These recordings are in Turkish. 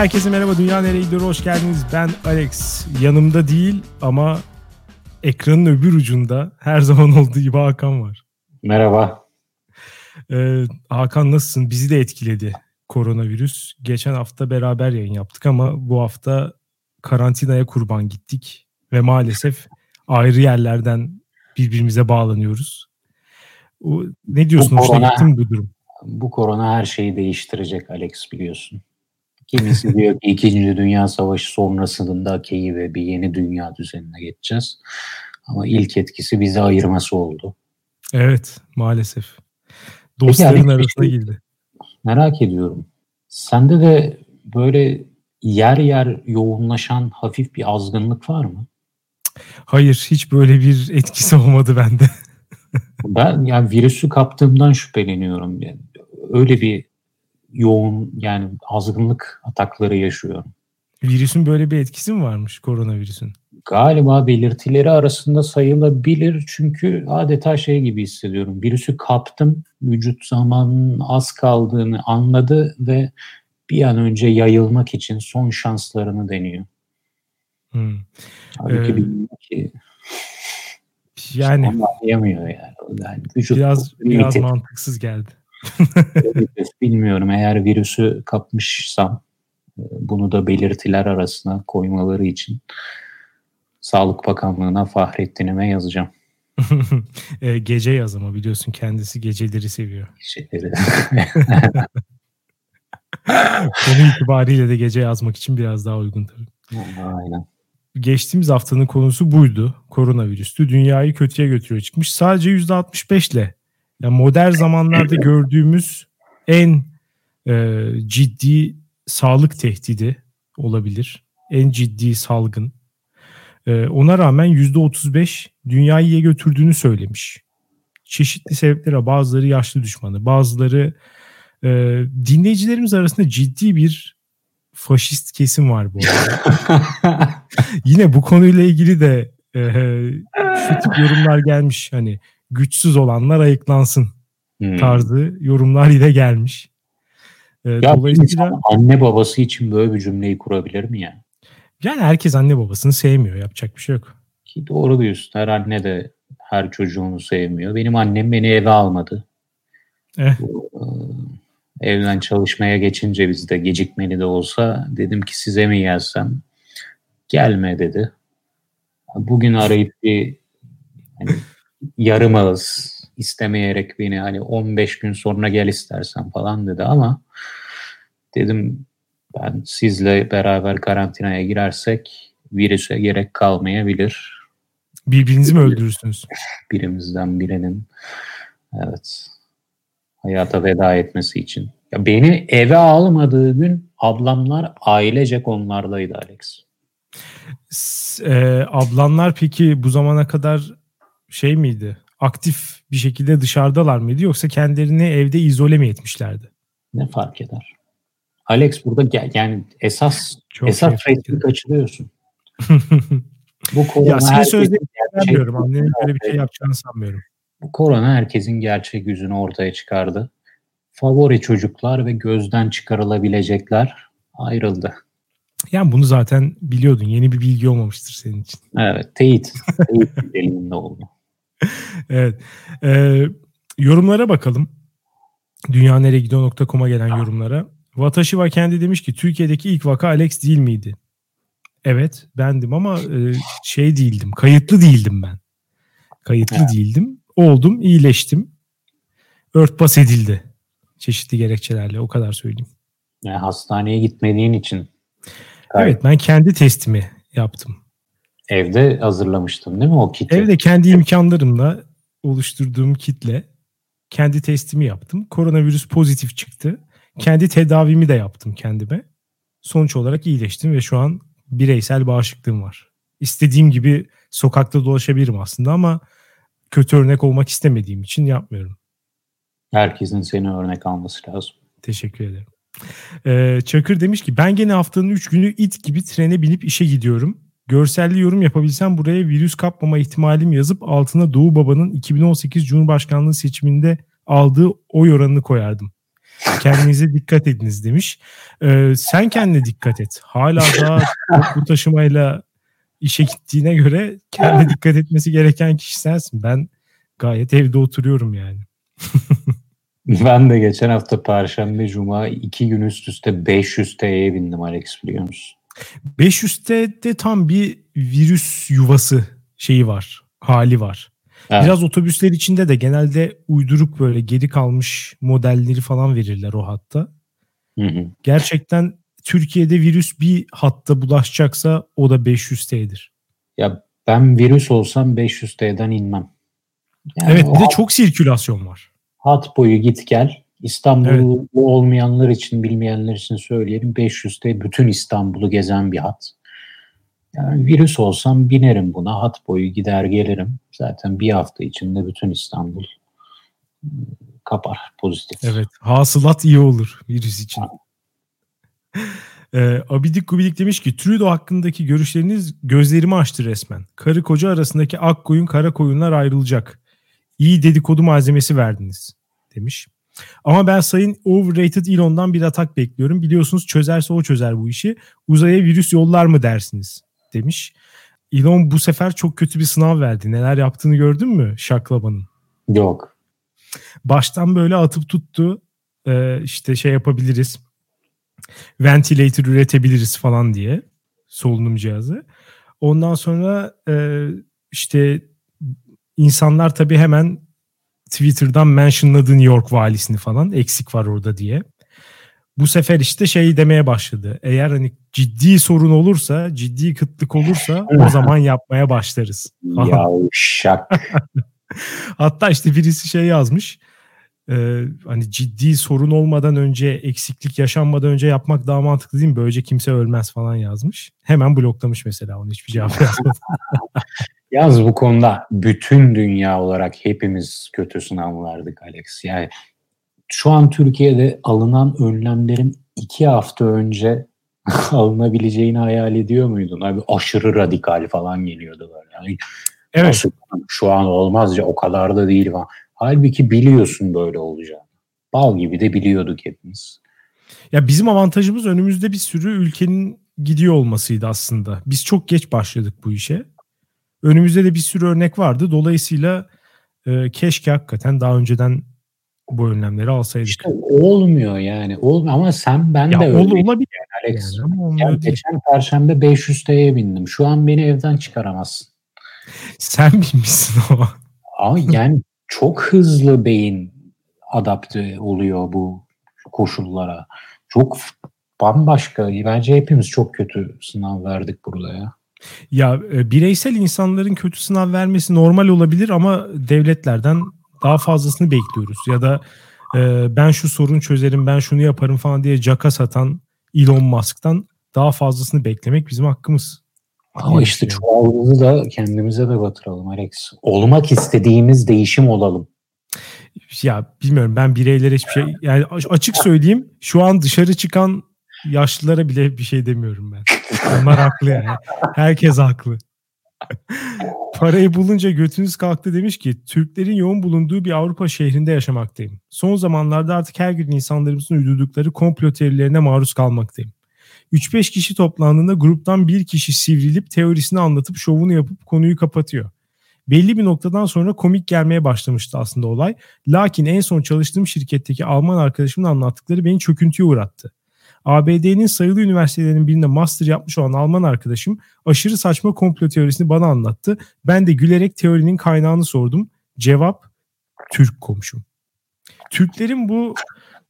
herkese merhaba. Dünya Nereye Gidiyor? Hoş geldiniz. Ben Alex. Yanımda değil ama ekranın öbür ucunda her zaman olduğu gibi Hakan var. Merhaba. Ee, Hakan nasılsın? Bizi de etkiledi koronavirüs. Geçen hafta beraber yayın yaptık ama bu hafta karantinaya kurban gittik. Ve maalesef ayrı yerlerden birbirimize bağlanıyoruz. O, ne diyorsun? Bu korona, bu durum? Bu korona her şeyi değiştirecek Alex biliyorsun. Kimisi diyor ki İkinci Dünya Savaşı sonrasında ve bir yeni dünya düzenine geçeceğiz. Ama ilk etkisi bizi ayırması oldu. Evet maalesef. Dostların arasına şey, girdi. Merak ediyorum. Sende de böyle yer yer yoğunlaşan hafif bir azgınlık var mı? Hayır hiç böyle bir etkisi olmadı bende. ben yani virüsü kaptığımdan şüpheleniyorum. Yani öyle bir yoğun yani azgınlık atakları yaşıyorum. Virüsün böyle bir etkisi mi varmış koronavirüsün? Galiba belirtileri arasında sayılabilir çünkü adeta şey gibi hissediyorum. Virüsü kaptım, vücut zamanın az kaldığını anladı ve bir an önce yayılmak için son şanslarını deniyor. Hmm. Halbuki ee, bilmiyor ki yani anlayamıyor yani. yani vücut biraz biraz mantıksız geldi. Bilmiyorum eğer virüsü kapmışsam e, bunu da belirtiler arasına koymaları için Sağlık Bakanlığı'na Fahrettin'ime yazacağım. e, gece yaz ama biliyorsun kendisi geceleri seviyor. Geceleri. Konu itibariyle de gece yazmak için biraz daha uygun tabii. Aynen. Geçtiğimiz haftanın konusu buydu. Koronavirüstü. Dünyayı kötüye götürüyor çıkmış. Sadece %65 ile yani modern zamanlarda gördüğümüz en e, ciddi sağlık tehdidi olabilir. En ciddi salgın. E, ona rağmen %35 dünyayı iyiye götürdüğünü söylemiş. Çeşitli sebeplere bazıları yaşlı düşmanı, bazıları e, dinleyicilerimiz arasında ciddi bir faşist kesim var bu arada. Yine bu konuyla ilgili de e, şu tip yorumlar gelmiş. Hani güçsüz olanlar ayıklansın hmm. tarzı yorumlar ile gelmiş. Ee, ya dolayısıyla anne babası için böyle bir cümleyi kurabilir mi ya? Yani herkes anne babasını sevmiyor. Yapacak bir şey yok. Ki doğru diyorsun. Her anne de her çocuğunu sevmiyor. Benim annem beni eve almadı. Eh. evden çalışmaya geçince biz de gecikmeli de olsa dedim ki size mi gelsem? Gelme dedi. Bugün arayıp bir hani yarım ağız istemeyerek beni hani 15 gün sonra gel istersen falan dedi ama dedim ben sizle beraber karantinaya girersek virüse gerek kalmayabilir. Birbirinizi mi öldürürsünüz? Birimizden birinin evet hayata veda etmesi için. Ya beni eve almadığı gün ablamlar ailecek onlardaydı Alex. E, ablanlar peki bu zamana kadar şey miydi? Aktif bir şekilde dışarıdalar mıydı yoksa kendilerini evde izole mi etmişlerdi? Ne fark eder? Alex burada yani esas Çok esas resmi kaçırıyorsun. bu korona ya senin sözlerini gerçek... Annenin böyle bir şey yapacağını sanmıyorum. Bu korona herkesin gerçek yüzünü ortaya çıkardı. Favori çocuklar ve gözden çıkarılabilecekler ayrıldı. Yani bunu zaten biliyordun. Yeni bir bilgi olmamıştır senin için. Evet. Teyit. Teyit elinde oldu. evet. Ee, yorumlara bakalım. Dünyaneregidiyor.com'a gelen yorumlara. Watashi wa kendi demiş ki Türkiye'deki ilk vaka Alex değil miydi? Evet bendim ama e, şey değildim. Kayıtlı değildim ben. Kayıtlı evet. değildim. Oldum, iyileştim. Örtbas edildi. Çeşitli gerekçelerle o kadar söyleyeyim. Yani hastaneye gitmediğin için. Evet ben kendi testimi yaptım. Evde hazırlamıştım değil mi o kiti? Evde kendi imkanlarımla oluşturduğum kitle kendi testimi yaptım. Koronavirüs pozitif çıktı. Kendi tedavimi de yaptım kendime. Sonuç olarak iyileştim ve şu an bireysel bağışıklığım var. İstediğim gibi sokakta dolaşabilirim aslında ama kötü örnek olmak istemediğim için yapmıyorum. Herkesin seni örnek alması lazım. Teşekkür ederim. Ee, Çakır demiş ki ben gene haftanın 3 günü it gibi trene binip işe gidiyorum. Görselli yorum yapabilsem buraya virüs kapmama ihtimalim yazıp altına Doğu Baba'nın 2018 Cumhurbaşkanlığı seçiminde aldığı oy oranını koyardım. Kendinize dikkat ediniz demiş. Ee, sen kendine dikkat et. Hala daha bu taşımayla işe gittiğine göre kendine dikkat etmesi gereken kişi sensin. Ben gayet evde oturuyorum yani. ben de geçen hafta Perşembe Cuma iki gün üst üste 500 TL'ye bindim Alex biliyor musun? 500'te de tam bir virüs yuvası şeyi var, hali var. Evet. Biraz otobüsler içinde de genelde uyduruk böyle geri kalmış modelleri falan verirler o hatta. Hı hı. Gerçekten Türkiye'de virüs bir hatta bulaşacaksa o da 500 T'dir. Ya ben virüs olsam 500 T'den inmem. Yani evet bir de hat, çok sirkülasyon var. Hat boyu git gel. İstanbul'u evet. olmayanlar için, bilmeyenler için söyleyelim. 500 T bütün İstanbul'u gezen bir hat. Yani virüs olsam binerim buna. Hat boyu gider gelirim. Zaten bir hafta içinde bütün İstanbul ıı, kapar pozitif. Evet. Hasılat iyi olur virüs için. Ee, Abidik Gubidik demiş ki Trudeau hakkındaki görüşleriniz gözlerimi açtı resmen. Karı koca arasındaki ak koyun kara koyunlar ayrılacak. İyi dedikodu malzemesi verdiniz demiş. Ama ben sayın overrated Elon'dan bir atak bekliyorum. Biliyorsunuz çözerse o çözer bu işi. Uzaya virüs yollar mı dersiniz demiş. Elon bu sefer çok kötü bir sınav verdi. Neler yaptığını gördün mü Şaklaba'nın? Yok. Baştan böyle atıp tuttu. Ee, işte şey yapabiliriz. Ventilator üretebiliriz falan diye. Solunum cihazı. Ondan sonra e, işte insanlar tabii hemen Twitter'dan mentionladı New York valisini falan eksik var orada diye. Bu sefer işte şey demeye başladı. Eğer hani ciddi sorun olursa, ciddi kıtlık olursa o zaman yapmaya başlarız. Yavşak. Hatta işte birisi şey yazmış. E, hani ciddi sorun olmadan önce, eksiklik yaşanmadan önce yapmak daha mantıklı değil mi? Böylece kimse ölmez falan yazmış. Hemen bloklamış mesela onu hiçbir cevap yazmadı. Yaz bu konuda bütün dünya olarak hepimiz kötü sınavlardık Alex. Yani şu an Türkiye'de alınan önlemlerin iki hafta önce alınabileceğini hayal ediyor muydun? Abi aşırı radikal falan geliyordu böyle. Yani evet. Şu an olmaz ya o kadar da değil falan. Halbuki biliyorsun böyle olacağını. Bal gibi de biliyorduk hepimiz. Ya bizim avantajımız önümüzde bir sürü ülkenin gidiyor olmasıydı aslında. Biz çok geç başladık bu işe. Önümüzde de bir sürü örnek vardı. Dolayısıyla e, keşke hakikaten daha önceden bu önlemleri alsaydık. İşte olmuyor yani. Olmuyor ama sen ben ya de ol, öyle. Olabilir yani Alex. Yani, yani geçen perşembe 500 TL'ye bindim. Şu an beni evden çıkaramazsın. Sen binmişsin ama. Ama yani çok hızlı beyin adapte oluyor bu koşullara. Çok bambaşka. Bence hepimiz çok kötü sınav verdik burada ya. Ya e, bireysel insanların kötü sınav vermesi normal olabilir ama devletlerden daha fazlasını bekliyoruz. Ya da e, ben şu sorun çözerim, ben şunu yaparım falan diye caka satan Elon Musk'tan daha fazlasını beklemek bizim hakkımız. Ama işte çuvalımızı da kendimize de batıralım Alex. Olmak istediğimiz değişim olalım. Ya bilmiyorum ben bireylere hiçbir şey yani açık söyleyeyim şu an dışarı çıkan yaşlılara bile bir şey demiyorum ben. Onlar haklı yani. Herkes haklı. Parayı bulunca götünüz kalktı demiş ki Türklerin yoğun bulunduğu bir Avrupa şehrinde yaşamaktayım. Son zamanlarda artık her gün insanlarımızın uydurdukları komplo teorilerine maruz kalmaktayım. 3-5 kişi toplandığında gruptan bir kişi sivrilip teorisini anlatıp şovunu yapıp konuyu kapatıyor. Belli bir noktadan sonra komik gelmeye başlamıştı aslında olay. Lakin en son çalıştığım şirketteki Alman arkadaşımın anlattıkları beni çöküntüye uğrattı. ABD'nin sayılı üniversitelerinin birinde master yapmış olan Alman arkadaşım aşırı saçma komplo teorisini bana anlattı. Ben de gülerek teorinin kaynağını sordum. Cevap Türk komşum. Türklerin bu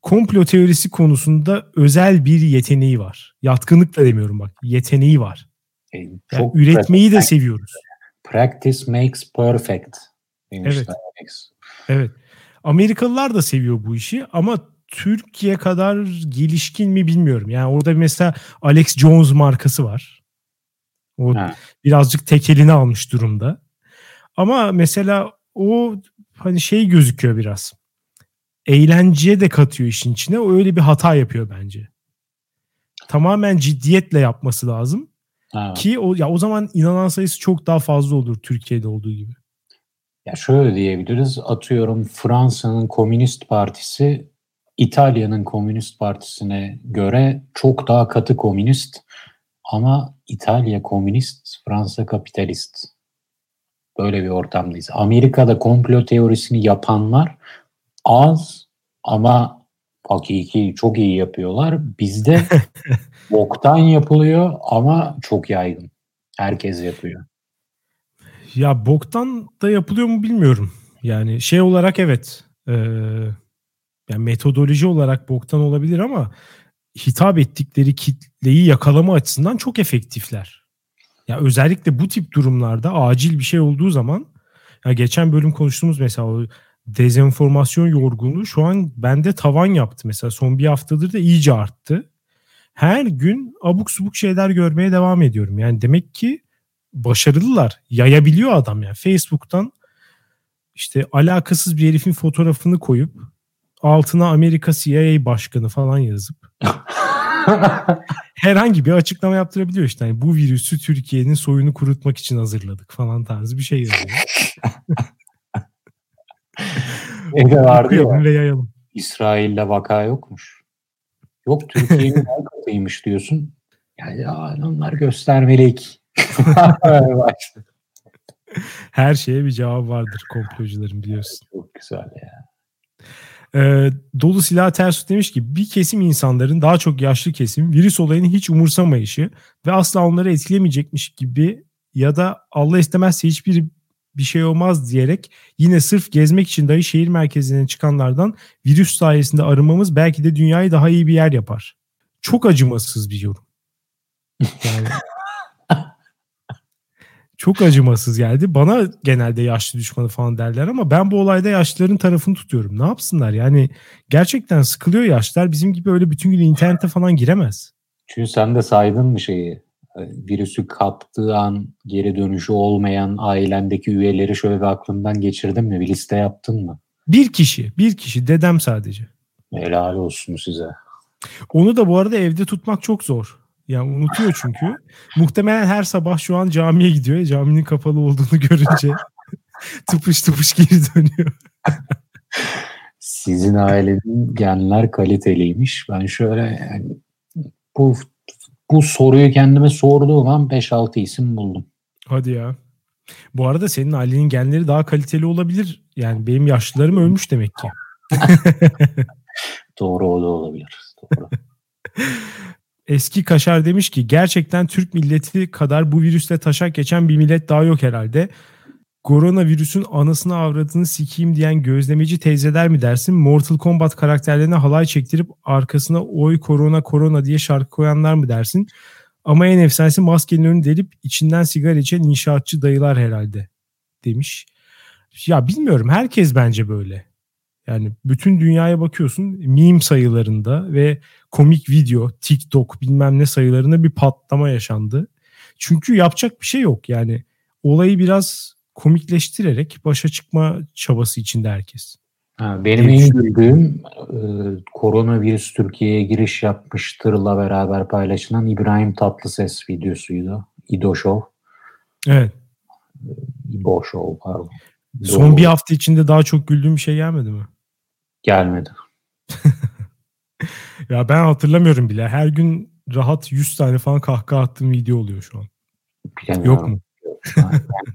komplo teorisi konusunda özel bir yeteneği var. Yatkınlık da demiyorum bak. Yeteneği var. E, yani üretmeyi de seviyoruz. Practice makes perfect. Evet. Evet. Amerikalılar da seviyor bu işi ama Türkiye kadar gelişkin mi bilmiyorum. Yani orada mesela Alex Jones markası var. O ha. birazcık tekelini almış durumda. Ama mesela o hani şey gözüküyor biraz. Eğlenceye de katıyor işin içine. O öyle bir hata yapıyor bence. Tamamen ciddiyetle yapması lazım. Ha. Ki o ya o zaman inanan sayısı çok daha fazla olur Türkiye'de olduğu gibi. Ya şöyle diyebiliriz. Atıyorum Fransa'nın Komünist Partisi İtalya'nın Komünist Partisi'ne göre çok daha katı komünist ama İtalya komünist, Fransa kapitalist. Böyle bir ortamdayız. Amerika'da komplo teorisini yapanlar az ama hakiki çok iyi yapıyorlar. Bizde boktan yapılıyor ama çok yaygın. Herkes yapıyor. Ya boktan da yapılıyor mu bilmiyorum. Yani şey olarak evet. Ee, yani metodoloji olarak boktan olabilir ama hitap ettikleri kitleyi yakalama açısından çok efektifler. Ya özellikle bu tip durumlarda acil bir şey olduğu zaman ya geçen bölüm konuştuğumuz mesela dezenformasyon yorgunluğu şu an bende tavan yaptı mesela son bir haftadır da iyice arttı. Her gün abuk subuk şeyler görmeye devam ediyorum. Yani demek ki başarılılar. Yayabiliyor adam yani. Facebook'tan işte alakasız bir herifin fotoğrafını koyup altına Amerika CIA başkanı falan yazıp herhangi bir açıklama yaptırabiliyor işte. Yani bu virüsü Türkiye'nin soyunu kurutmak için hazırladık falan tarzı bir şey yazıyor. Evde vardı ya. Ve yayalım. İsrail'de vaka yokmuş. Yok Türkiye'nin katıymış diyorsun. Yani ya, onlar göstermelik. Her şeye bir cevap vardır komplocuların biliyorsun. Çok güzel ya. E, dolu silah ters demiş ki bir kesim insanların daha çok yaşlı kesim virüs olayını hiç umursamayışı ve asla onları etkilemeyecekmiş gibi ya da Allah istemezse hiçbir bir şey olmaz diyerek yine sırf gezmek için dahi şehir merkezine çıkanlardan virüs sayesinde arınmamız belki de dünyayı daha iyi bir yer yapar. Çok acımasız bir yorum. Yani çok acımasız geldi. Bana genelde yaşlı düşmanı falan derler ama ben bu olayda yaşlıların tarafını tutuyorum. Ne yapsınlar? Yani gerçekten sıkılıyor yaşlar. Bizim gibi öyle bütün gün internete falan giremez. Çünkü sen de saydın mı şeyi? Virüsü kaptığı an geri dönüşü olmayan ailendeki üyeleri şöyle bir aklından geçirdin mi? Bir liste yaptın mı? Bir kişi. Bir kişi. Dedem sadece. Helal olsun size. Onu da bu arada evde tutmak çok zor. Yani unutuyor çünkü. Muhtemelen her sabah şu an camiye gidiyor. Caminin kapalı olduğunu görünce tıpış tıpış geri dönüyor. Sizin ailenin genler kaliteliymiş. Ben şöyle yani bu bu soruyu kendime sorduğum an 5-6 isim buldum. Hadi ya. Bu arada senin ailenin genleri daha kaliteli olabilir. Yani benim yaşlılarım ölmüş demek ki. Doğru o da olabilir. Doğru. Eski Kaşar demiş ki gerçekten Türk milleti kadar bu virüsle taşak geçen bir millet daha yok herhalde. Koronavirüsün anasını avradını sikeyim diyen gözlemeci teyzeler mi dersin? Mortal Kombat karakterlerine halay çektirip arkasına oy korona korona diye şarkı koyanlar mı dersin? Ama en efsanesi maskenin önünü delip içinden sigara içen inşaatçı dayılar herhalde demiş. Ya bilmiyorum herkes bence böyle. Yani bütün dünyaya bakıyorsun meme sayılarında ve komik video, TikTok bilmem ne sayılarında bir patlama yaşandı. Çünkü yapacak bir şey yok yani. Olayı biraz komikleştirerek başa çıkma çabası içinde herkes. Ha, benim en güldüğüm e, koronavirüs Türkiye'ye giriş yapmıştırla beraber paylaşılan İbrahim Tatlıses videosuydu. İdo Show. Evet. İbo Show pardon. Son Doğru. bir hafta içinde daha çok güldüğüm bir şey gelmedi mi? Gelmedi. ya ben hatırlamıyorum bile. Her gün rahat 100 tane falan kahkaha attığım video oluyor şu an. Bilemiyorum. Yok mu?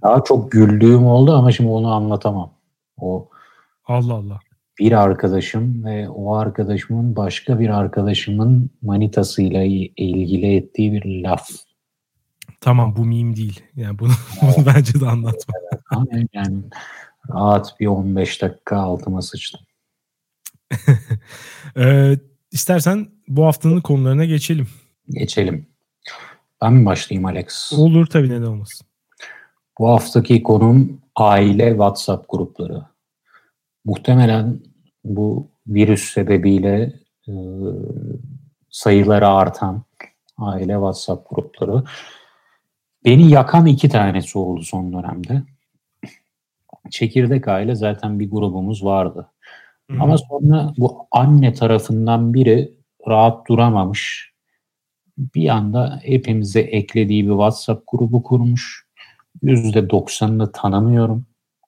daha çok güldüğüm oldu ama şimdi onu anlatamam. O Allah Allah. Bir arkadaşım ve o arkadaşımın başka bir arkadaşımın manitasıyla ilgili ettiği bir laf. Tamam bu meme değil. Yani bunu, bunu bence de anlatma. Yani rahat bir 15 dakika altıma sıçtım. ee, istersen bu haftanın konularına geçelim. Geçelim. Ben mi başlayayım Alex? Olur tabii neden olmasın. Bu haftaki konum aile WhatsApp grupları. Muhtemelen bu virüs sebebiyle e, sayıları artan aile WhatsApp grupları. Beni yakan iki tanesi oldu son dönemde. Çekirdek aile zaten bir grubumuz vardı. Hı-hı. Ama sonra bu anne tarafından biri rahat duramamış. Bir anda hepimize eklediği bir WhatsApp grubu kurmuş. %90'ını tanımıyorum.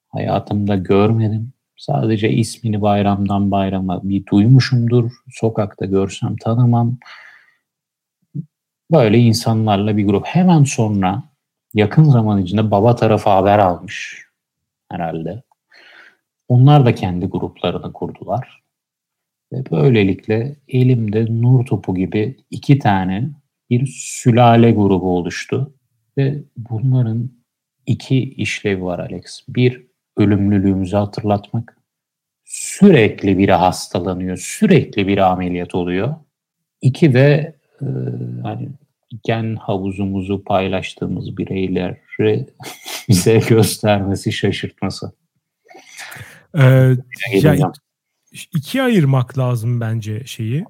Hayatımda görmedim. Sadece ismini bayramdan bayrama bir duymuşumdur. Sokakta görsem tanımam. Böyle insanlarla bir grup. Hemen sonra yakın zaman içinde baba tarafı haber almış herhalde. Onlar da kendi gruplarını kurdular. Ve böylelikle elimde nur topu gibi iki tane bir sülale grubu oluştu. Ve bunların iki işlevi var Alex. Bir, ölümlülüğümüzü hatırlatmak. Sürekli biri hastalanıyor, sürekli biri ameliyat oluyor. İki de e, hani gen havuzumuzu paylaştığımız bireyleri bize göstermesi, şaşırtması. Ee, ya, ikiye ayırmak lazım bence şeyi.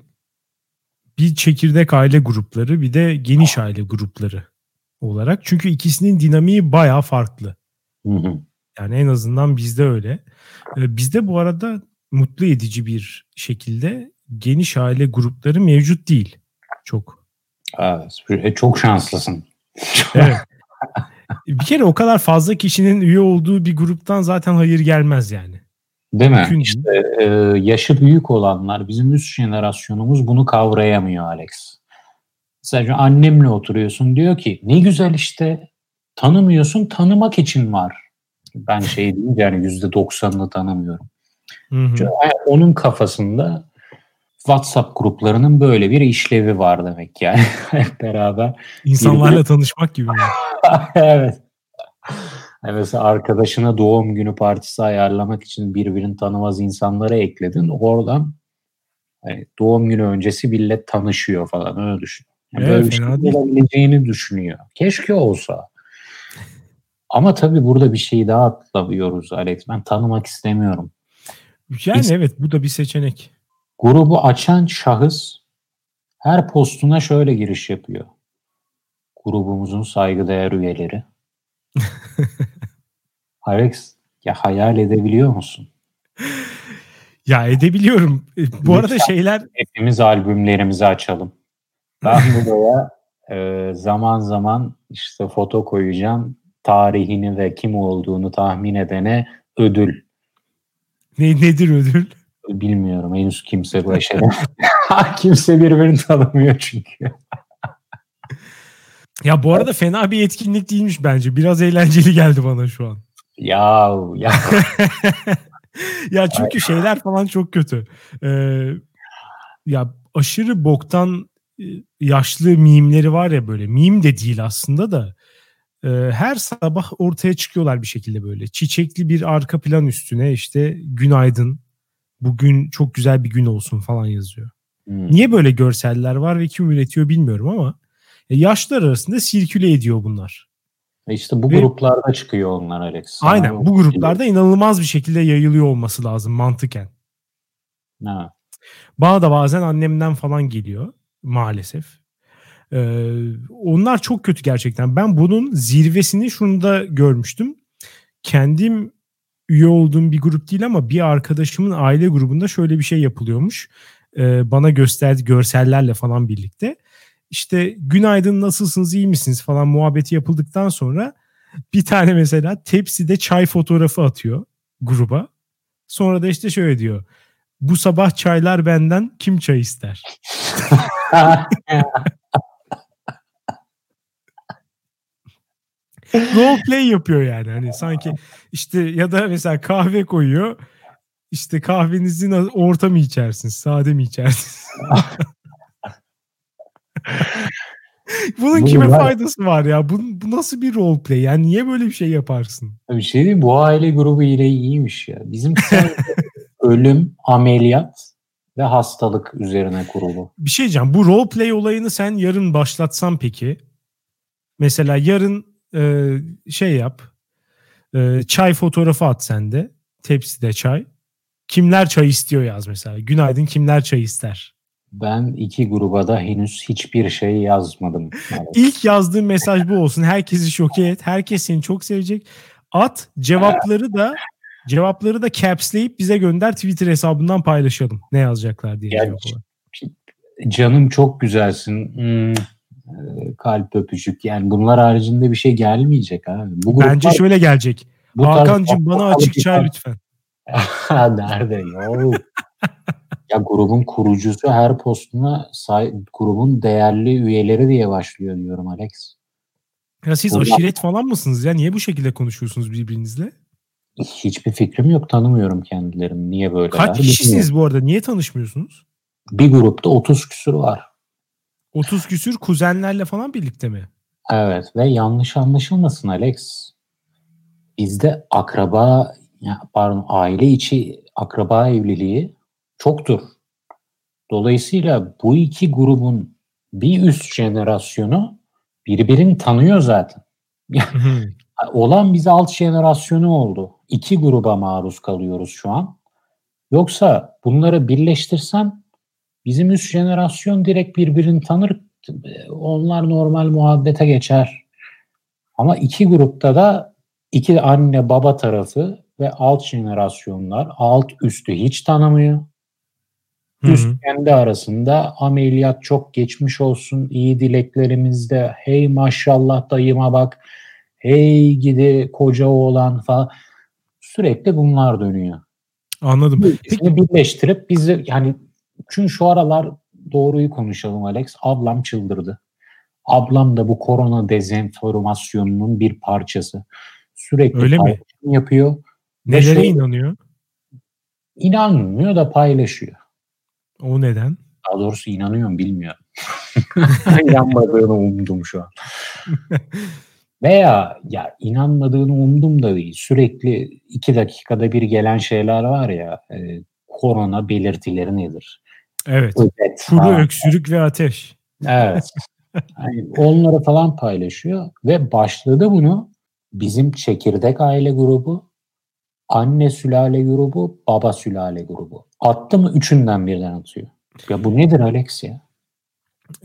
Bir çekirdek aile grupları bir de geniş aile grupları olarak. Çünkü ikisinin dinamiği baya farklı. Hı hı. Yani en azından bizde öyle. Ee, bizde bu arada mutlu edici bir şekilde geniş aile grupları mevcut değil. Çok. Evet, çok şanslısın. evet. Bir kere o kadar fazla kişinin üye olduğu bir gruptan zaten hayır gelmez yani. Değil mi? Mümkün işte e, yaşı büyük olanlar, bizim üst jenerasyonumuz bunu kavrayamıyor Alex. Sadece annemle oturuyorsun diyor ki ne güzel işte tanımıyorsun tanımak için var. Ben şey değil yani yüzde doksanını tanımıyorum. Hı hı. Onun kafasında WhatsApp gruplarının böyle bir işlevi var demek yani. Hep beraber. İnsanlarla birbirine... tanışmak gibi. evet. Yani mesela arkadaşına doğum günü partisi ayarlamak için birbirini tanımaz insanları ekledin. Oradan yani doğum günü öncesi millet tanışıyor falan öyle düşün. Yani evet, böyle bir şey olabileceğini düşünüyor. Keşke olsa. Ama tabii burada bir şeyi daha atlamıyoruz Alex. Ben tanımak istemiyorum. Yani Biz, evet bu da bir seçenek. Grubu açan şahıs her postuna şöyle giriş yapıyor. Grubumuzun saygıdeğer üyeleri. Alex ya hayal edebiliyor musun? Ya edebiliyorum. E, bu arada şeyler... Hepimiz albümlerimizi açalım. Ben buraya e, zaman zaman işte foto koyacağım. Tarihini ve kim olduğunu tahmin edene ödül. Ne, nedir ödül? Bilmiyorum. Henüz kimse bu işe kimse birbirini tanımıyor çünkü. ya bu arada fena bir etkinlik değilmiş bence. Biraz eğlenceli geldi bana şu an. Ya ya. ya çünkü şeyler falan çok kötü. Ee, ya aşırı boktan e, yaşlı mimleri var ya böyle. Mim de değil aslında da. E, her sabah ortaya çıkıyorlar bir şekilde böyle. Çiçekli bir arka plan üstüne işte günaydın. Bugün çok güzel bir gün olsun falan yazıyor. Hmm. Niye böyle görseller var ve kim üretiyor bilmiyorum ama e, yaşlar arasında sirküle ediyor bunlar. İşte bu Ve, gruplarda çıkıyor onlar Alex. Aynen bu gruplarda inanılmaz bir şekilde yayılıyor olması lazım mantıken. Ha. Bana da bazen annemden falan geliyor maalesef. Ee, onlar çok kötü gerçekten. Ben bunun zirvesini şunda görmüştüm. Kendim üye olduğum bir grup değil ama bir arkadaşımın aile grubunda şöyle bir şey yapılıyormuş. Ee, bana gösterdi görsellerle falan birlikte işte günaydın nasılsınız iyi misiniz falan muhabbeti yapıldıktan sonra bir tane mesela tepside çay fotoğrafı atıyor gruba. Sonra da işte şöyle diyor. Bu sabah çaylar benden kim çay ister? Role play yapıyor yani. Hani sanki işte ya da mesela kahve koyuyor. İşte kahvenizin orta mı içersiniz, sade mi içersiniz? Bunun bu kime var. faydası var ya? Bu, bu nasıl bir role play? Yani niye böyle bir şey yaparsın? Bir şey değil Bu aile grubu yine iyiymiş ya. Bizim ölüm, ameliyat ve hastalık üzerine kurulu. Bir şey diyeceğim. Bu role play olayını sen yarın başlatsan peki? Mesela yarın e, şey yap. E, çay fotoğrafı at sende. Tepside çay. Kimler çay istiyor yaz mesela. Günaydın kimler çay ister? Ben iki gruba da henüz hiçbir şey yazmadım. İlk yazdığım mesaj bu olsun. Herkesi şoke et. Herkes seni çok sevecek. At cevapları da cevapları da capsleyip bize gönder Twitter hesabından paylaşalım. Ne yazacaklar diye. Yani, canım çok güzelsin. Hmm, e, kalp öpücük. Yani bunlar haricinde bir şey gelmeyecek abi. Bu gruplar, Bence şöyle gelecek. Hakan'cığım bana açık çay lütfen. Nerede? Yok. ya grubun kurucusu her postuna say- grubun değerli üyeleri diye başlıyor diyorum Alex. Ya siz Buradan... aşiret falan mısınız ya? Niye bu şekilde konuşuyorsunuz birbirinizle? Hiçbir fikrim yok. Tanımıyorum kendilerini. Niye böyle? Kaç kişisiniz bu arada? Niye tanışmıyorsunuz? Bir grupta 30 küsür var. 30 küsür kuzenlerle falan birlikte mi? Evet ve yanlış anlaşılmasın Alex. Bizde akraba ya pardon aile içi akraba evliliği çoktur. Dolayısıyla bu iki grubun bir üst jenerasyonu birbirini tanıyor zaten. Olan bize alt jenerasyonu oldu. İki gruba maruz kalıyoruz şu an. Yoksa bunları birleştirsen bizim üst jenerasyon direkt birbirini tanır. Onlar normal muhabbete geçer. Ama iki grupta da iki anne baba tarafı ve alt jenerasyonlar alt üstü hiç tanımıyor. Üst Hı-hı. kendi arasında ameliyat çok geçmiş olsun iyi dileklerimizde hey maşallah dayıma bak hey gidi koca oğlan falan sürekli bunlar dönüyor. Anladım. Peki birleştirip bizi yani çünkü şu aralar doğruyu konuşalım Alex. Ablam çıldırdı. Ablam da bu korona dezenformasyonunun bir parçası. Sürekli Öyle mi? yapıyor. Nelere şöyle, inanıyor? İnanmıyor da paylaşıyor. O neden? Daha doğrusu inanıyorum bilmiyorum. İnanmadığını umdum şu an. Veya ya inanmadığını umdum da değil. Sürekli iki dakikada bir gelen şeyler var ya. E, korona belirtileri nedir? Evet. Özet, Kuru ha. öksürük ve ateş. Evet. Yani onları falan paylaşıyor ve başladı bunu bizim çekirdek aile grubu, anne sülale grubu, baba sülale grubu. Attı mı üçünden birden atıyor. Ya bu nedir Alex ya?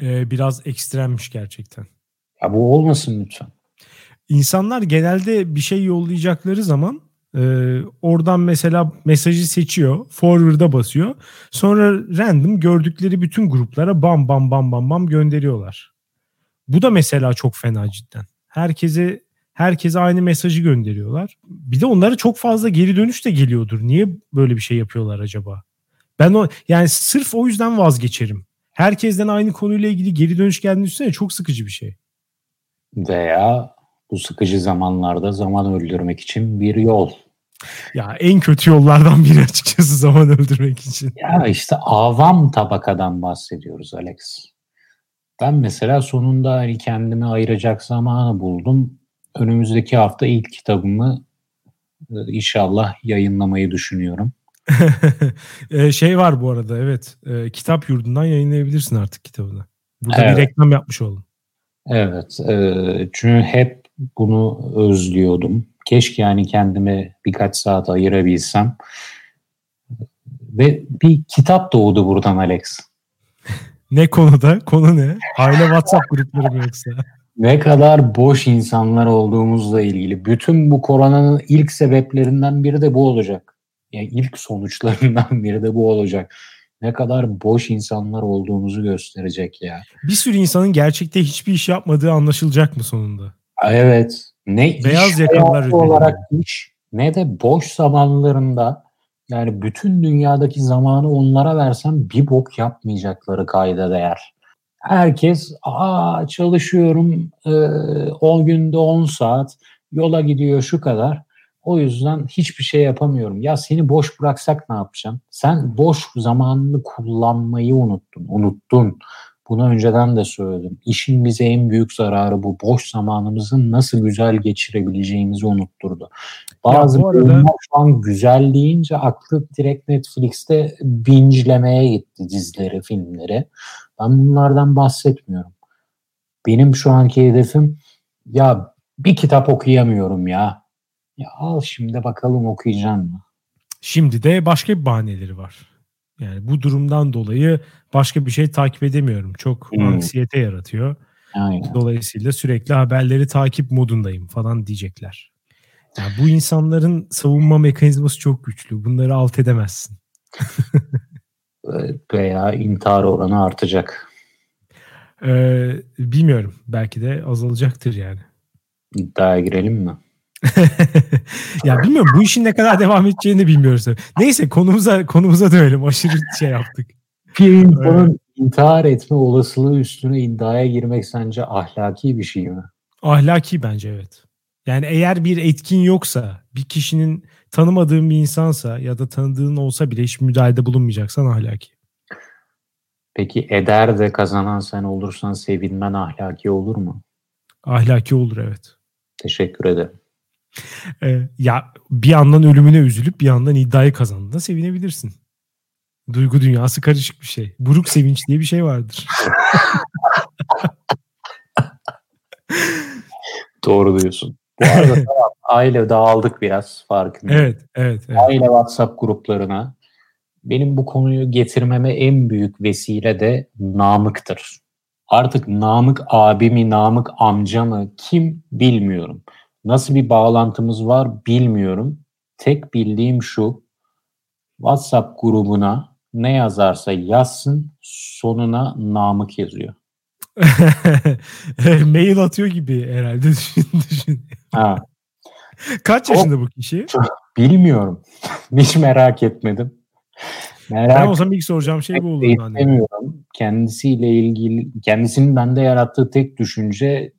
Ee, biraz ekstremmiş gerçekten. Ya bu olmasın lütfen. İnsanlar genelde bir şey yollayacakları zaman e, oradan mesela mesajı seçiyor, forward'a basıyor. Sonra random gördükleri bütün gruplara bam bam bam bam bam gönderiyorlar. Bu da mesela çok fena cidden. Herkese herkese aynı mesajı gönderiyorlar. Bir de onlara çok fazla geri dönüş de geliyordur. Niye böyle bir şey yapıyorlar acaba? Ben o yani sırf o yüzden vazgeçerim. Herkesten aynı konuyla ilgili geri dönüş geldiğini düşünsene çok sıkıcı bir şey. Veya bu sıkıcı zamanlarda zaman öldürmek için bir yol. Ya en kötü yollardan biri açıkçası zaman öldürmek için. Ya işte avam tabakadan bahsediyoruz Alex. Ben mesela sonunda hani kendime ayıracak zamanı buldum. Önümüzdeki hafta ilk kitabımı e, inşallah yayınlamayı düşünüyorum. E, şey var bu arada evet. E, kitap yurdundan yayınlayabilirsin artık kitabını. Burada evet. bir reklam yapmış oldum. Evet. çünkü hep bunu özlüyordum. Keşke yani kendime birkaç saat ayırabilsem. Ve bir kitap doğdu buradan Alex. ne konuda? Konu ne? Aile WhatsApp grupları mı yoksa? ne kadar boş insanlar olduğumuzla ilgili. Bütün bu koronanın ilk sebeplerinden biri de bu olacak. Yani ilk sonuçlarından biri de bu olacak. Ne kadar boş insanlar olduğumuzu gösterecek ya. Bir sürü insanın gerçekte hiçbir iş yapmadığı anlaşılacak mı sonunda? Evet. Ne Beyaz iş yakalılar olarak iş ne de boş zamanlarında yani bütün dünyadaki zamanı onlara versem bir bok yapmayacakları kayda değer. Herkes aa çalışıyorum e, 10 günde 10 saat yola gidiyor şu kadar. O yüzden hiçbir şey yapamıyorum. Ya seni boş bıraksak ne yapacaksın? Sen boş zamanını kullanmayı unuttun. Unuttun. Bunu önceden de söyledim. İşin bize en büyük zararı bu. Boş zamanımızı nasıl güzel geçirebileceğimizi unutturdu. Bazı ya arada... şu an güzel deyince aklı direkt Netflix'te binge'lemeye gitti dizileri, filmleri. Ben bunlardan bahsetmiyorum. Benim şu anki hedefim ya bir kitap okuyamıyorum ya. Ya al şimdi bakalım okuyacaksın mı? Şimdi de başka bir bahaneleri var. Yani bu durumdan dolayı başka bir şey takip edemiyorum. Çok hmm. anksiyete yaratıyor. Aynen. Dolayısıyla sürekli haberleri takip modundayım falan diyecekler. Yani bu insanların savunma mekanizması çok güçlü. Bunları alt edemezsin. Veya intihar oranı artacak. Ee, bilmiyorum. Belki de azalacaktır yani. İddiaya girelim mi? ya bilmiyorum bu işin ne kadar devam edeceğini bilmiyoruz. Neyse konumuza konumuza dönelim. Aşırı şey yaptık. Bir insanın evet. intihar etme olasılığı üstüne iddiaya girmek sence ahlaki bir şey mi? Ahlaki bence evet. Yani eğer bir etkin yoksa, bir kişinin tanımadığın bir insansa ya da tanıdığın olsa bile hiç müdahalede bulunmayacaksan ahlaki. Peki eder de kazanan sen olursan sevinmen ahlaki olur mu? Ahlaki olur evet. Teşekkür ederim. Ee, ya bir yandan ölümüne üzülüp bir yandan iddiayı kazandığında sevinebilirsin. Duygu dünyası karışık bir şey. Buruk sevinç diye bir şey vardır. Doğru diyorsun. Bu arada aile dağıldık biraz farkında. Evet, evet, evet. Aile WhatsApp gruplarına benim bu konuyu getirmeme en büyük vesile de Namık'tır. Artık Namık abi mi, Namık amca mı kim bilmiyorum. Nasıl bir bağlantımız var bilmiyorum. Tek bildiğim şu. WhatsApp grubuna ne yazarsa yazsın sonuna Namık yazıyor. Mail atıyor gibi herhalde düşün. düşün. Ha. Kaç yaşında o, bu kişi? Bilmiyorum. Hiç merak etmedim. Merak ben o zaman ilk soracağım şey bu olur. İstemiyorum. Kendisiyle ilgili, kendisinin bende yarattığı tek düşünce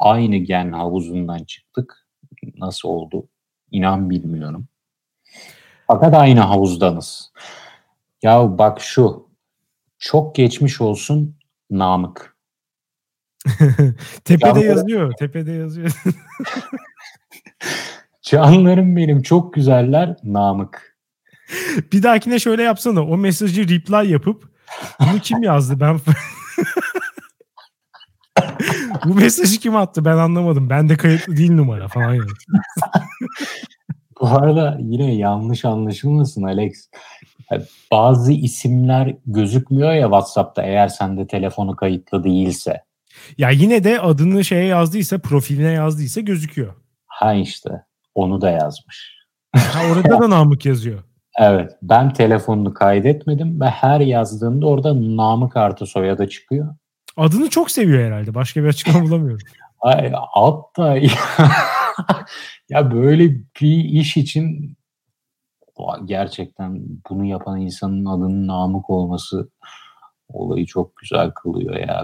aynı gen havuzundan çıktık. Nasıl oldu? İnan bilmiyorum. Fakat aynı havuzdanız. Ya bak şu. Çok geçmiş olsun Namık. tepede Canlarım... yazıyor. Tepede yazıyor. Canlarım benim çok güzeller Namık. Bir dahakine şöyle yapsana. O mesajı reply yapıp bunu kim yazdı? Ben Bu mesajı kim attı? Ben anlamadım. Ben de kayıtlı değil numara falan. Bu arada yine yanlış anlaşılmasın Alex. Bazı isimler gözükmüyor ya WhatsApp'ta eğer sende telefonu kayıtlı değilse. Ya yine de adını şeye yazdıysa, profiline yazdıysa gözüküyor. Ha işte. Onu da yazmış. Ha orada da Namık yazıyor. Evet. Ben telefonunu kaydetmedim ve her yazdığımda orada Namık artı soyadı çıkıyor. Adını çok seviyor herhalde. Başka bir açıklama bulamıyorum. Ay, hatta ya böyle bir iş için gerçekten bunu yapan insanın adının Namık olması olayı çok güzel kılıyor ya.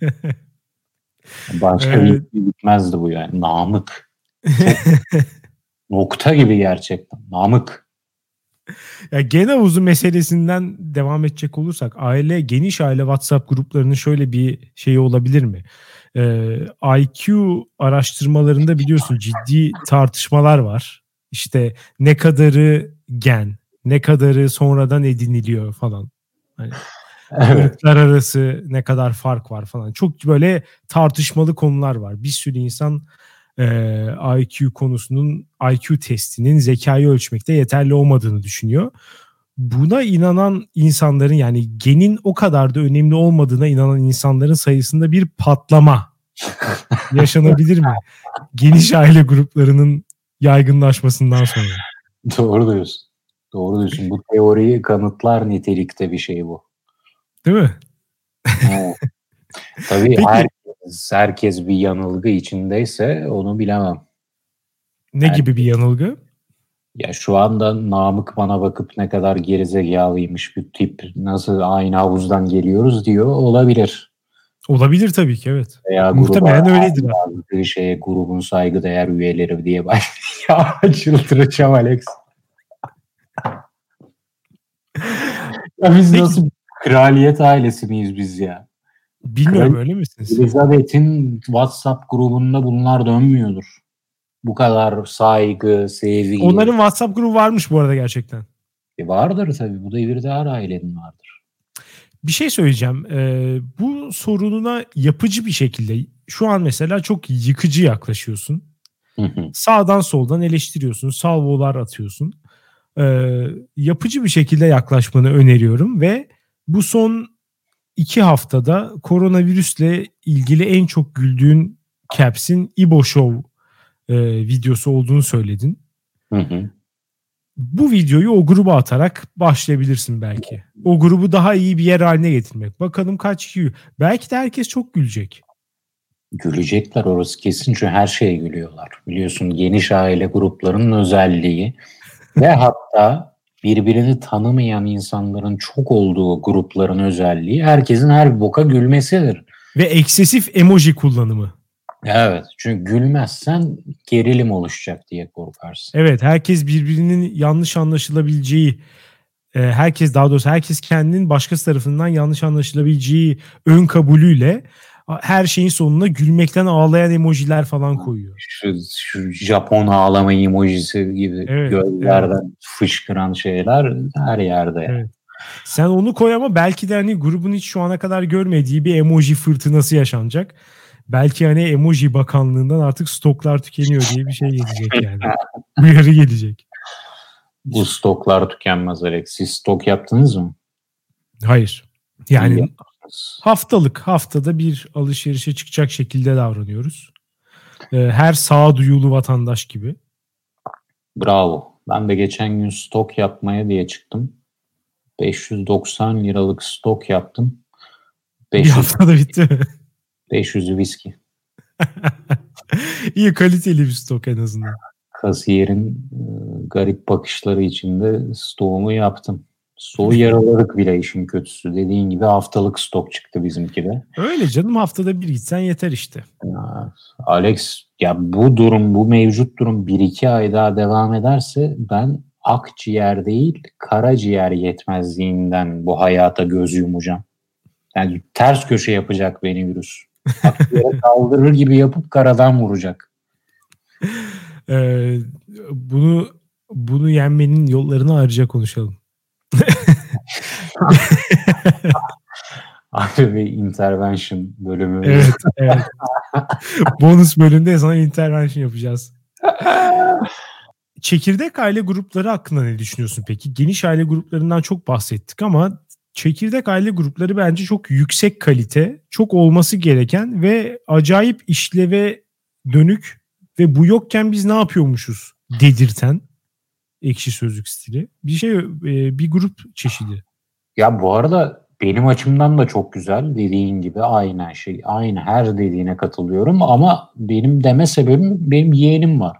Başka evet. bir bitmezdi bu yani. Namık. nokta gibi gerçekten. Namık. Ya gen havuzu meselesinden devam edecek olursak aile geniş aile WhatsApp gruplarının şöyle bir şeyi olabilir mi? Ee, IQ araştırmalarında biliyorsun ciddi tartışmalar var. İşte ne kadarı gen, ne kadarı sonradan ediniliyor falan. Hani evet. arası ne kadar fark var falan. Çok böyle tartışmalı konular var. Bir sürü insan e, IQ konusunun IQ testinin zekayı ölçmekte yeterli olmadığını düşünüyor. Buna inanan insanların yani genin o kadar da önemli olmadığına inanan insanların sayısında bir patlama yaşanabilir mi? Geniş aile gruplarının yaygınlaşmasından sonra. Doğru diyorsun. Doğru diyorsun. Bu teoriyi kanıtlar nitelikte bir şey bu. Değil mi? Evet. Tabii Peki, herkes, herkes bir yanılgı içindeyse onu bilemem. Ne yani, gibi bir yanılgı? Ya şu anda Namık bana bakıp ne kadar gerizekalıymış bir tip nasıl aynı havuzdan geliyoruz diyor olabilir. Olabilir tabii ki evet. Veya Muhtemelen öyledir. Bir şeye grubun saygıdeğer üyeleri diye başlıyor. ya çıldıracağım Alex. ya biz Peki. nasıl kraliyet ailesi miyiz biz ya? Bilmiyorum Kral- öyle misiniz? Elizabeth'in WhatsApp grubunda bunlar dönmüyordur. Bu kadar saygı, sevgi. Onların WhatsApp grubu varmış bu arada gerçekten. E vardır tabii. Bu devirde her ailenin vardır. Bir şey söyleyeceğim. Ee, bu sorununa yapıcı bir şekilde şu an mesela çok yıkıcı yaklaşıyorsun. Sağdan soldan eleştiriyorsun. Salvolar atıyorsun. Ee, yapıcı bir şekilde yaklaşmanı öneriyorum ve bu son iki haftada koronavirüsle ilgili en çok güldüğün Caps'in İbo Show e, videosu olduğunu söyledin. Hı hı. Bu videoyu o gruba atarak başlayabilirsin belki. O grubu daha iyi bir yer haline getirmek. Bakalım kaç kişi. Belki de herkes çok gülecek. Gülecekler orası kesin çünkü her şeye gülüyorlar. Biliyorsun geniş aile gruplarının özelliği ve hatta birbirini tanımayan insanların çok olduğu grupların özelliği herkesin her boka gülmesidir. Ve eksesif emoji kullanımı. Evet çünkü gülmezsen gerilim oluşacak diye korkarsın. Evet herkes birbirinin yanlış anlaşılabileceği e, herkes daha doğrusu herkes kendinin başkası tarafından yanlış anlaşılabileceği ön kabulüyle her şeyin sonuna gülmekten ağlayan emojiler falan koyuyor. Şu, şu Japon ağlama emojisi gibi evet, gözlerden evet. fışkıran şeyler her yerde. Evet. Sen onu koy ama belki de hani grubun hiç şu ana kadar görmediği bir emoji fırtınası yaşanacak. Belki hani emoji bakanlığından artık stoklar tükeniyor diye bir şey gelecek yani. Uyarı gelecek. Bu stoklar tükenmez Alex. Siz stok yaptınız mı? Hayır. Yani haftalık haftada bir alışverişe çıkacak şekilde davranıyoruz. Ee, her sağduyulu vatandaş gibi. Bravo. Ben de geçen gün stok yapmaya diye çıktım. 590 liralık stok yaptım. 500, bir haftada bitti mi? 500'ü viski. İyi kaliteli bir stok en azından. Kasiyerin e, garip bakışları içinde stoğumu yaptım. Soğu yaraladık bile işin kötüsü. Dediğin gibi haftalık stok çıktı bizimki de. Öyle canım haftada bir gitsen yeter işte. Ya, Alex ya bu durum bu mevcut durum 1-2 ay daha devam ederse ben akciğer değil karaciğer yetmezliğinden bu hayata göz yumacağım. Yani ters köşe yapacak beni virüs. Kaldırır gibi yapıp karadan vuracak. Ee, bunu bunu yenmenin yollarını ayrıca konuşalım. Abi bir intervention bölümü. Evet, evet. Bonus bölümde sana intervention yapacağız. Çekirdek aile grupları hakkında ne düşünüyorsun peki? Geniş aile gruplarından çok bahsettik ama çekirdek aile grupları bence çok yüksek kalite, çok olması gereken ve acayip işleve dönük ve bu yokken biz ne yapıyormuşuz dedirten ekşi sözlük stili. Bir şey e, bir grup çeşidi. Ya bu arada benim açımdan da çok güzel dediğin gibi aynı şey. Aynı her dediğine katılıyorum ama benim deme sebebim benim yeğenim var.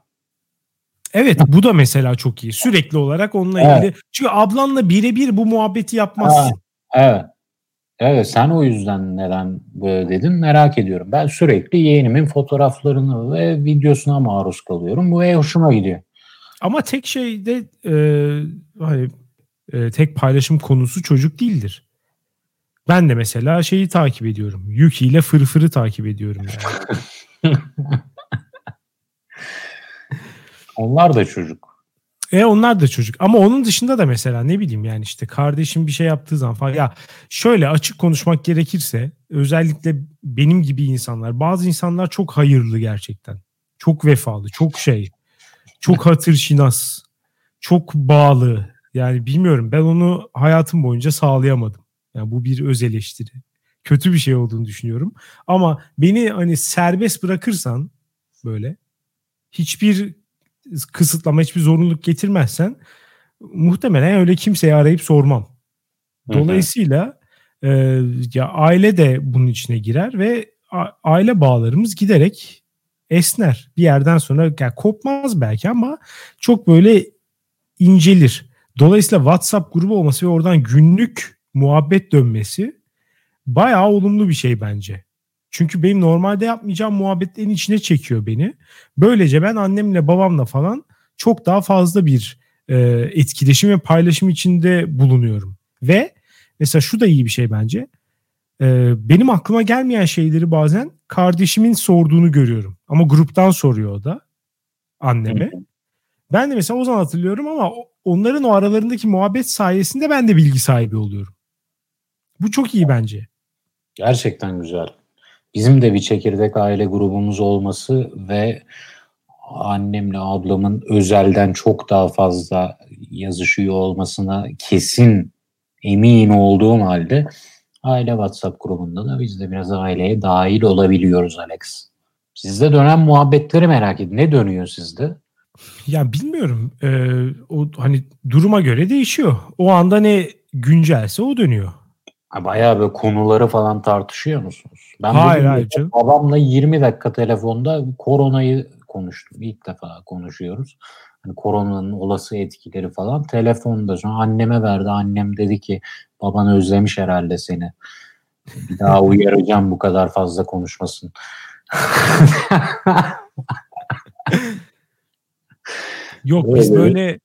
Evet bu da mesela çok iyi. Sürekli olarak onunla evet. ilgili. Çünkü ablanla birebir bu muhabbeti yapmazsın. Evet. Evet sen o yüzden neden böyle dedin merak ediyorum. Ben sürekli yeğenimin fotoğraflarını ve videosuna maruz kalıyorum. Bu hoşuma gidiyor. Ama tek şey de e, hani e, tek paylaşım konusu çocuk değildir. Ben de mesela şeyi takip ediyorum. Yuki ile Fırfır'ı takip ediyorum yani. onlar da çocuk. E onlar da çocuk. Ama onun dışında da mesela ne bileyim yani işte kardeşim bir şey yaptığı zaman falan. Ya şöyle açık konuşmak gerekirse özellikle benim gibi insanlar bazı insanlar çok hayırlı gerçekten. Çok vefalı, çok şey. Çok hatır şinas. Çok bağlı. Yani bilmiyorum ben onu hayatım boyunca sağlayamadım. Yani bu bir öz eleştiri. Kötü bir şey olduğunu düşünüyorum. Ama beni hani serbest bırakırsan böyle hiçbir kısıtlama, hiçbir zorunluluk getirmezsen muhtemelen öyle kimseyi arayıp sormam. Dolayısıyla e, ya aile de bunun içine girer ve aile bağlarımız giderek esner. Bir yerden sonra yani kopmaz belki ama çok böyle incelir. Dolayısıyla WhatsApp grubu olması ve oradan günlük muhabbet dönmesi bayağı olumlu bir şey bence. Çünkü benim normalde yapmayacağım muhabbetlerin içine çekiyor beni. Böylece ben annemle babamla falan çok daha fazla bir e, etkileşim ve paylaşım içinde bulunuyorum. Ve mesela şu da iyi bir şey bence. E, benim aklıma gelmeyen şeyleri bazen kardeşimin sorduğunu görüyorum. Ama gruptan soruyor o da anneme. Ben de mesela o zaman hatırlıyorum ama onların o aralarındaki muhabbet sayesinde ben de bilgi sahibi oluyorum. Bu çok iyi bence. Gerçekten güzel. Bizim de bir çekirdek aile grubumuz olması ve annemle ablamın özelden çok daha fazla yazışıyor olmasına kesin emin olduğum halde aile WhatsApp grubunda da biz de biraz aileye dahil olabiliyoruz Alex. Sizde dönen muhabbetleri merak edin. Ne dönüyor sizde? Ya bilmiyorum. Ee, o hani duruma göre değişiyor. O anda ne güncelse o dönüyor. Bayağı böyle konuları falan tartışıyor musunuz? Ben hayır hayır canım. Babamla 20 dakika telefonda koronayı konuştum. İlk defa konuşuyoruz. Hani koronanın olası etkileri falan. Telefonda sonra anneme verdi. Annem dedi ki baban özlemiş herhalde seni. Bir daha uyaracağım bu kadar fazla konuşmasın. Yok biz böyle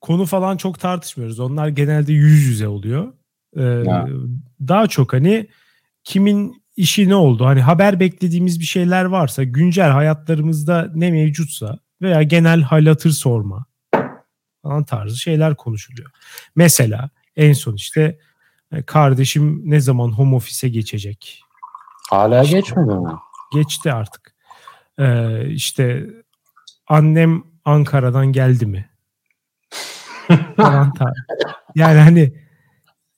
konu falan çok tartışmıyoruz. Onlar genelde yüz yüze oluyor. Ee, daha çok hani kimin işi ne oldu? Hani haber beklediğimiz bir şeyler varsa, güncel hayatlarımızda ne mevcutsa veya genel hal hatır sorma falan tarzı şeyler konuşuluyor. Mesela en son işte e, kardeşim ne zaman home office'e geçecek? Hala işte, geçmedi mi? Geçti artık. Ee, işte annem Ankara'dan geldi mi? falan tarzı. Yani hani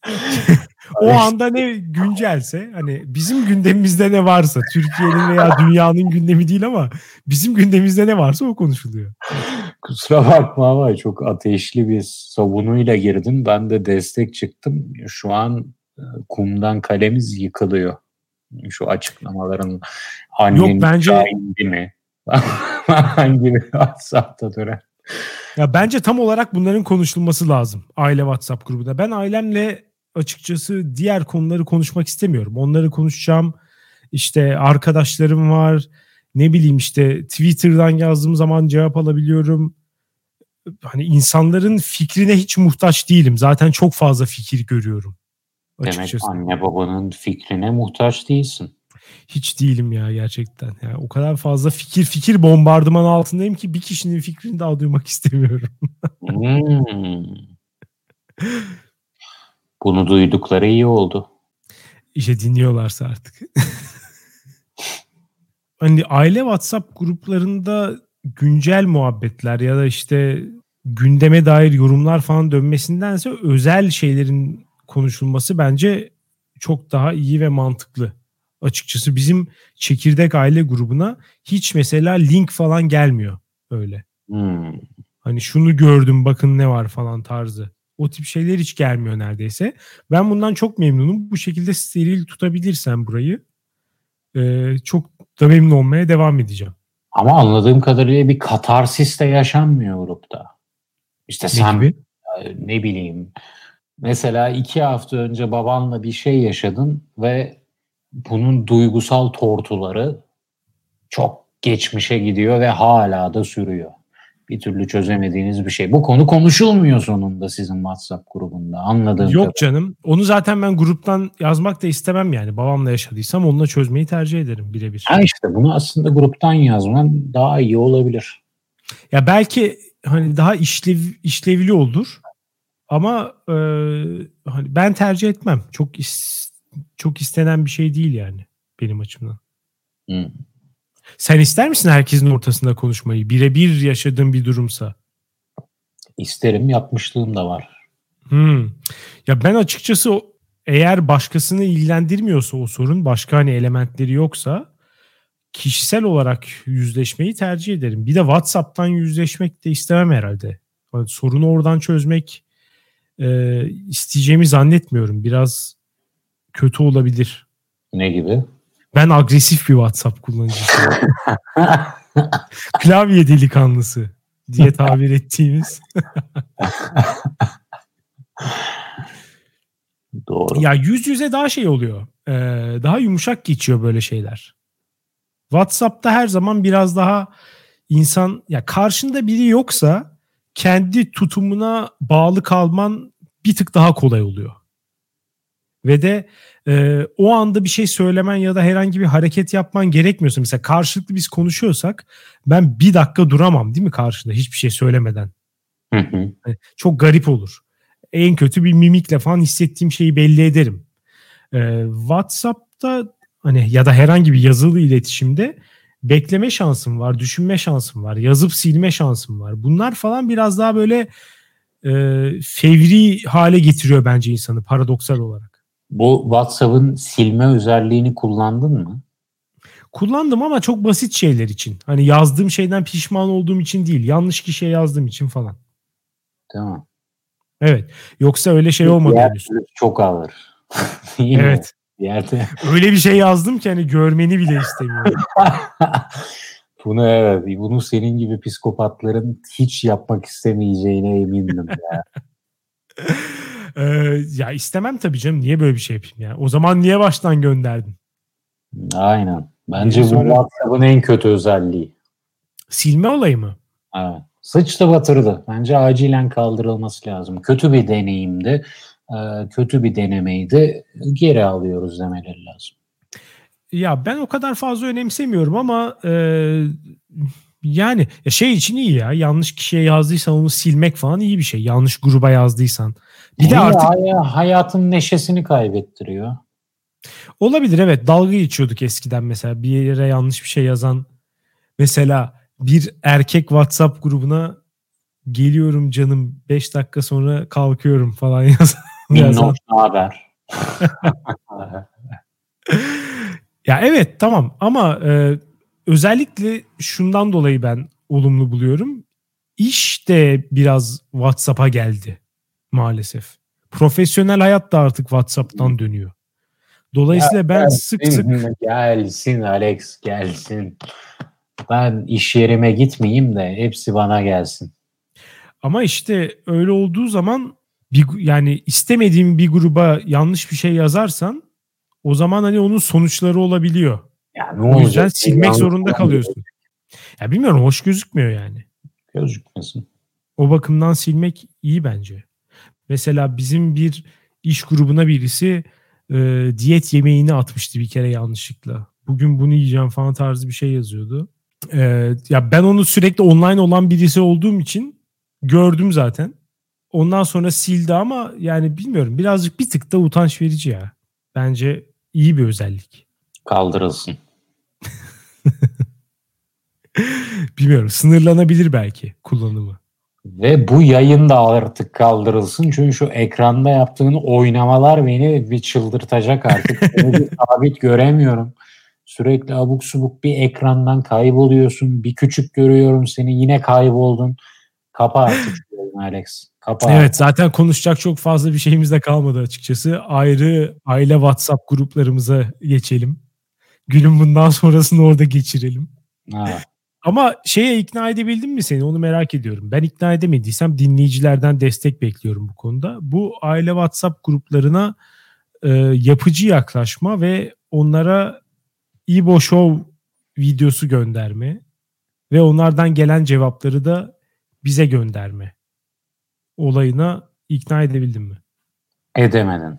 o anda ne güncelse hani bizim gündemimizde ne varsa Türkiye'nin veya dünyanın gündemi değil ama bizim gündemimizde ne varsa o konuşuluyor. Kusura bakma ama çok ateşli bir savunuyla girdim. Ben de destek çıktım. Şu an e, kumdan kalemiz yıkılıyor. Şu açıklamaların annen Yok, bence... mi? Hangi WhatsApp'ta dönen. Ya bence tam olarak bunların konuşulması lazım aile WhatsApp grubunda. Ben ailemle açıkçası diğer konuları konuşmak istemiyorum. Onları konuşacağım. İşte arkadaşlarım var. Ne bileyim işte Twitter'dan yazdığım zaman cevap alabiliyorum. Hani insanların fikrine hiç muhtaç değilim. Zaten çok fazla fikir görüyorum. Açıkçası. Demek anne babanın fikrine muhtaç değilsin. Hiç değilim ya gerçekten. Yani o kadar fazla fikir fikir bombardıman altındayım ki bir kişinin fikrini daha duymak istemiyorum. hmm. Bunu duydukları iyi oldu. İşte dinliyorlarsa artık. hani aile WhatsApp gruplarında güncel muhabbetler ya da işte gündeme dair yorumlar falan dönmesindense özel şeylerin konuşulması bence çok daha iyi ve mantıklı. Açıkçası bizim çekirdek aile grubuna hiç mesela link falan gelmiyor öyle. Hmm. Hani şunu gördüm bakın ne var falan tarzı. O tip şeyler hiç gelmiyor neredeyse. Ben bundan çok memnunum. Bu şekilde steril tutabilirsem burayı e, çok da memnun olmaya devam edeceğim. Ama anladığım kadarıyla bir katarsis de yaşanmıyor grupta. İşte sen ne, e, ne bileyim mesela iki hafta önce babanla bir şey yaşadın ve bunun duygusal tortuları çok geçmişe gidiyor ve hala da sürüyor bir türlü çözemediğiniz bir şey. Bu konu konuşulmuyor sonunda sizin WhatsApp grubunda anladığım Yok kadar. canım. Onu zaten ben gruptan yazmak da istemem yani. Babamla yaşadıysam onunla çözmeyi tercih ederim birebir. Ha işte bunu aslında gruptan yazman daha iyi olabilir. Ya belki hani daha işlev, işlevli olur. Ama e, hani ben tercih etmem. Çok is, çok istenen bir şey değil yani benim açımdan. Hmm. Sen ister misin herkesin ortasında konuşmayı? Birebir yaşadığın bir durumsa. İsterim. Yapmışlığım da var. Hmm. Ya ben açıkçası eğer başkasını ilgilendirmiyorsa o sorun, başka hani elementleri yoksa kişisel olarak yüzleşmeyi tercih ederim. Bir de WhatsApp'tan yüzleşmek de istemem herhalde. Yani sorunu oradan çözmek e, isteyeceğimi zannetmiyorum. Biraz kötü olabilir. Ne gibi? Ben agresif bir WhatsApp kullanıcısıyım. Klavye delikanlısı diye tabir ettiğimiz. Doğru. Ya yüz yüze daha şey oluyor. Ee, daha yumuşak geçiyor böyle şeyler. WhatsApp'ta her zaman biraz daha insan ya karşında biri yoksa kendi tutumuna bağlı kalman bir tık daha kolay oluyor. Ve de e, o anda bir şey söylemen ya da herhangi bir hareket yapman gerekmiyorsa mesela karşılıklı biz konuşuyorsak ben bir dakika duramam değil mi karşında hiçbir şey söylemeden. Hı hı. Yani çok garip olur. En kötü bir mimikle falan hissettiğim şeyi belli ederim. E, WhatsApp'ta hani ya da herhangi bir yazılı iletişimde bekleme şansım var, düşünme şansım var, yazıp silme şansım var. Bunlar falan biraz daha böyle e, fevri hale getiriyor bence insanı paradoksal olarak. Bu WhatsApp'ın silme özelliğini kullandın mı? Kullandım ama çok basit şeyler için. Hani yazdığım şeyden pişman olduğum için değil. Yanlış kişiye yazdığım için falan. Tamam. Evet. Yoksa öyle şey olmadı henüz. Çok ağır. evet. Yerde. Öyle bir şey yazdım ki hani görmeni bile istemiyorum. bunu evet, bunu senin gibi psikopatların hiç yapmak istemeyeceğine emindim ya. Ee, ya istemem tabii canım. Niye böyle bir şey yapayım ya? O zaman niye baştan gönderdin? Aynen. Bence bu WhatsApp'ın en kötü özelliği. Silme olayı mı? Evet. Sıçtı batırdı. Bence acilen kaldırılması lazım. Kötü bir deneyimdi. Ee, kötü bir denemeydi. Geri alıyoruz demeleri lazım. Ya ben o kadar fazla önemsemiyorum ama e, yani şey için iyi ya. Yanlış kişiye yazdıysan onu silmek falan iyi bir şey. Yanlış gruba yazdıysan. Bir de artık hayatın neşesini kaybettiriyor. Olabilir evet. Dalga geçiyorduk eskiden mesela bir yere yanlış bir şey yazan mesela bir erkek WhatsApp grubuna geliyorum canım 5 dakika sonra kalkıyorum falan yazan. yazan. haber. ya evet tamam ama e, özellikle şundan dolayı ben olumlu buluyorum. İş de biraz WhatsApp'a geldi maalesef. Profesyonel hayat da artık WhatsApp'tan dönüyor. Dolayısıyla ya, ben gelsin, sık sık gelsin Alex gelsin. Ben iş yerime gitmeyeyim de hepsi bana gelsin. Ama işte öyle olduğu zaman bir yani istemediğim bir gruba yanlış bir şey yazarsan o zaman hani onun sonuçları olabiliyor. Yani o yüzden silmek zorunda kalıyorsun. Ya bilmiyorum hoş gözükmüyor yani. Gözükmesin. O bakımdan silmek iyi bence. Mesela bizim bir iş grubuna birisi e, diyet yemeğini atmıştı bir kere yanlışlıkla. Bugün bunu yiyeceğim falan tarzı bir şey yazıyordu. E, ya ben onu sürekli online olan birisi olduğum için gördüm zaten. Ondan sonra sildi ama yani bilmiyorum birazcık bir tık da utanç verici ya. Bence iyi bir özellik. Kaldırılsın. bilmiyorum sınırlanabilir belki kullanımı. Ve bu yayın da artık kaldırılsın. Çünkü şu ekranda yaptığın oynamalar beni bir çıldırtacak artık. bir sabit göremiyorum. Sürekli abuk subuk bir ekrandan kayboluyorsun. Bir küçük görüyorum seni yine kayboldun. Kapa artık Alex. Kapa evet artık. zaten konuşacak çok fazla bir şeyimiz de kalmadı açıkçası. Ayrı aile WhatsApp gruplarımıza geçelim. Günün bundan sonrasını orada geçirelim. Ha. Ama şeye ikna edebildim mi seni onu merak ediyorum. Ben ikna edemediysem dinleyicilerden destek bekliyorum bu konuda. Bu aile WhatsApp gruplarına e, yapıcı yaklaşma ve onlara İbo Show videosu gönderme ve onlardan gelen cevapları da bize gönderme olayına ikna edebildim mi? Edemedin.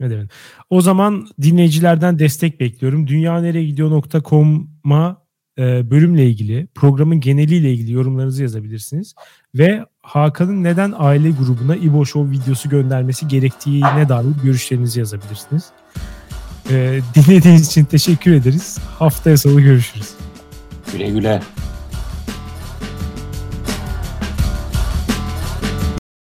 Edemedin. O zaman dinleyicilerden destek bekliyorum. dünyaneregidiyor.com'a e, bölümle ilgili, programın geneliyle ilgili yorumlarınızı yazabilirsiniz. Ve Hakan'ın neden aile grubuna İbo Show videosu göndermesi gerektiğine dair görüşlerinizi yazabilirsiniz. E, dinlediğiniz için teşekkür ederiz. Haftaya salı görüşürüz. Güle güle.